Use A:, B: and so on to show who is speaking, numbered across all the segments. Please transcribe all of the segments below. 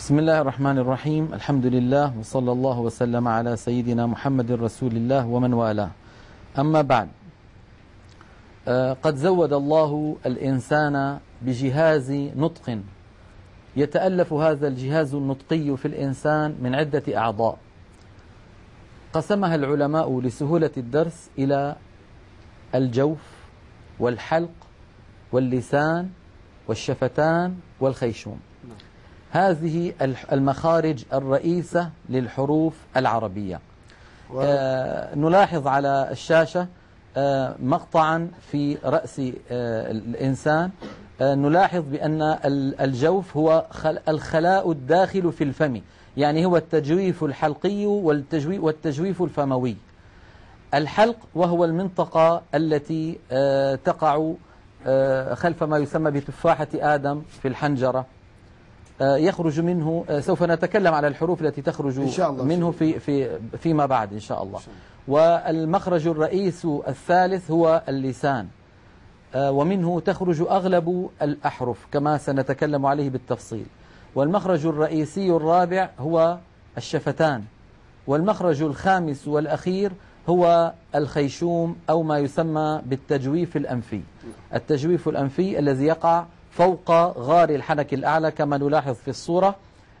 A: بسم الله الرحمن الرحيم الحمد لله وصلى الله وسلم على سيدنا محمد رسول الله ومن والاه أما بعد قد زود الله الإنسان بجهاز نطق يتألف هذا الجهاز النطقي في الإنسان من عدة أعضاء قسمها العلماء لسهولة الدرس إلى الجوف والحلق واللسان والشفتان والخيشوم هذه المخارج الرئيسة للحروف العربية. آه نلاحظ على الشاشة آه مقطعا في رأس آه الإنسان. آه نلاحظ بأن الجوف هو الخلاء الداخل في الفم. يعني هو التجويف الحلقي والتجويف الفموي. الحلق وهو المنطقة التي آه، تقع آه، خلف ما يسمى بتفاحة آدم في الحنجرة. يخرج منه آه، سوف نتكلم على الحروف التي تخرج إن شاء الله. منه في في فيما بعد إن شاء الله. والمخرج الرئيس الثالث هو اللسان. آه، ومنه تخرج أغلب الأحرف كما سنتكلم عليه بالتفصيل. والمخرج الرئيسي الرابع هو الشفتان. والمخرج الخامس والأخير هو الخيشوم أو ما يسمى بالتجويف الأنفي. التجويف الأنفي الذي يقع فوق غار الحنك الأعلى كما نلاحظ في الصورة.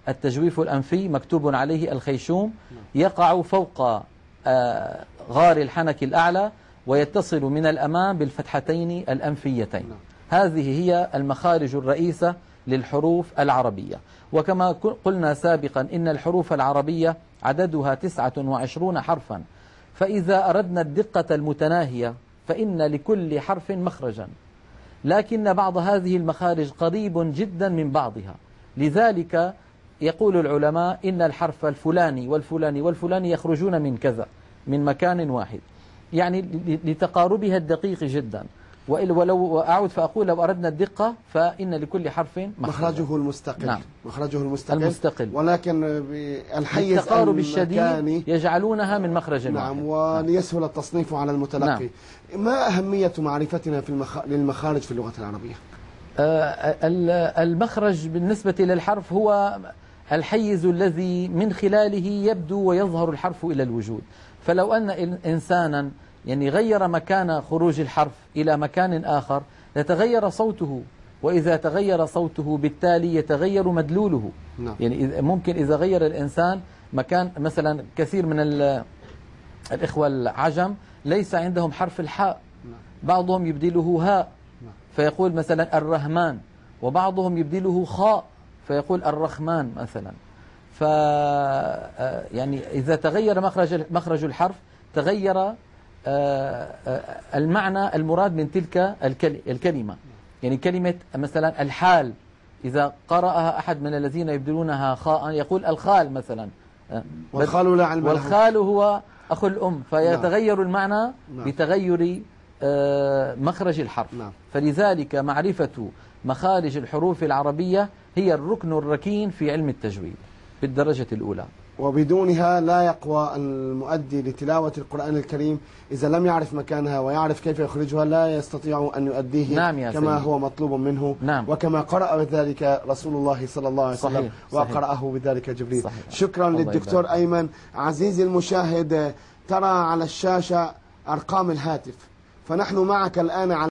A: التجويف الأنفي مكتوب عليه الخيشوم. يقع فوق آه، غار الحنك الأعلى ويتصل من الأمام بالفتحتين الأنفيتين. هذه هي المخارج الرئيسة للحروف العربية. وكما قلنا سابقا إن الحروف العربية عددها تسعة وعشرون حرفا. فإذا أردنا الدقة المتناهية فإن لكل حرف مخرجا. لكن بعض هذه المخارج قريب جدا من بعضها. لذلك يقول العلماء إن الحرف الفلاني والفلاني والفلاني يخرجون من كذا من مكان واحد. يعني لتقاربها الدقيق جدا. ولو أعود فأقول لو أردنا الدقة فإن لكل حرف مخرج.
B: مخرجه المستقل.
A: نعم.
B: مخرجه المستقل.
A: المستقل.
B: ولكن الحيز
A: التقارب الشديد يجعلونها من مخرج
B: نعم وليسهل التصنيف على المتلقي. نعم. ما أهمية معرفتنا في المخ... للمخارج في اللغة العربية؟
A: آه المخرج بالنسبة للحرف هو الحيز الذي من خلاله يبدو ويظهر الحرف إلى الوجود. فلو أن إنسانا يعني غير مكان خروج الحرف إلى مكان آخر يتغير صوته وإذا تغير صوته بالتالي يتغير مدلوله نعم. يعني ممكن إذا غير الإنسان مكان مثلا كثير من الإخوة العجم ليس عندهم حرف الحاء نعم. بعضهم يبدله هاء نعم. فيقول مثلا الرحمن وبعضهم يبدله خاء فيقول الرحمن مثلا ف آه، يعني إذا تغير مخرج مخرج الحرف تغير المعنى المراد من تلك الكلمة. يعني كلمة مثلا الحال. إذا قرأها أحد من الذين يبدلونها خاء يقول الخال مثلا.
B: آه، والخال لا علم
A: والخال هو أخو الأم. فيتغير نعم. المعنى نعم. بتغير مخرج الحرف. نعم. فلذلك معرفة مخارج الحروف العربية هي الركن الركين في علم التجويد بالدرجة الأولى.
B: وبدونها لا يقوى المؤدي لتلاوة القرآن الكريم إذا لم يعرف مكانها ويعرف كيف يخرجها لا يستطيع أن يؤديه
A: نعم يا
B: كما سيدي. هو مطلوب منه
A: نعم.
B: وكما قرأ بذلك رسول الله صلى الله عليه وسلم صحيح. وقرأه بذلك جبريل صحيح. شكرا للدكتور يبارك. أيمن عزيزي المشاهد ترى على الشاشة أرقام الهاتف فنحن معك الآن على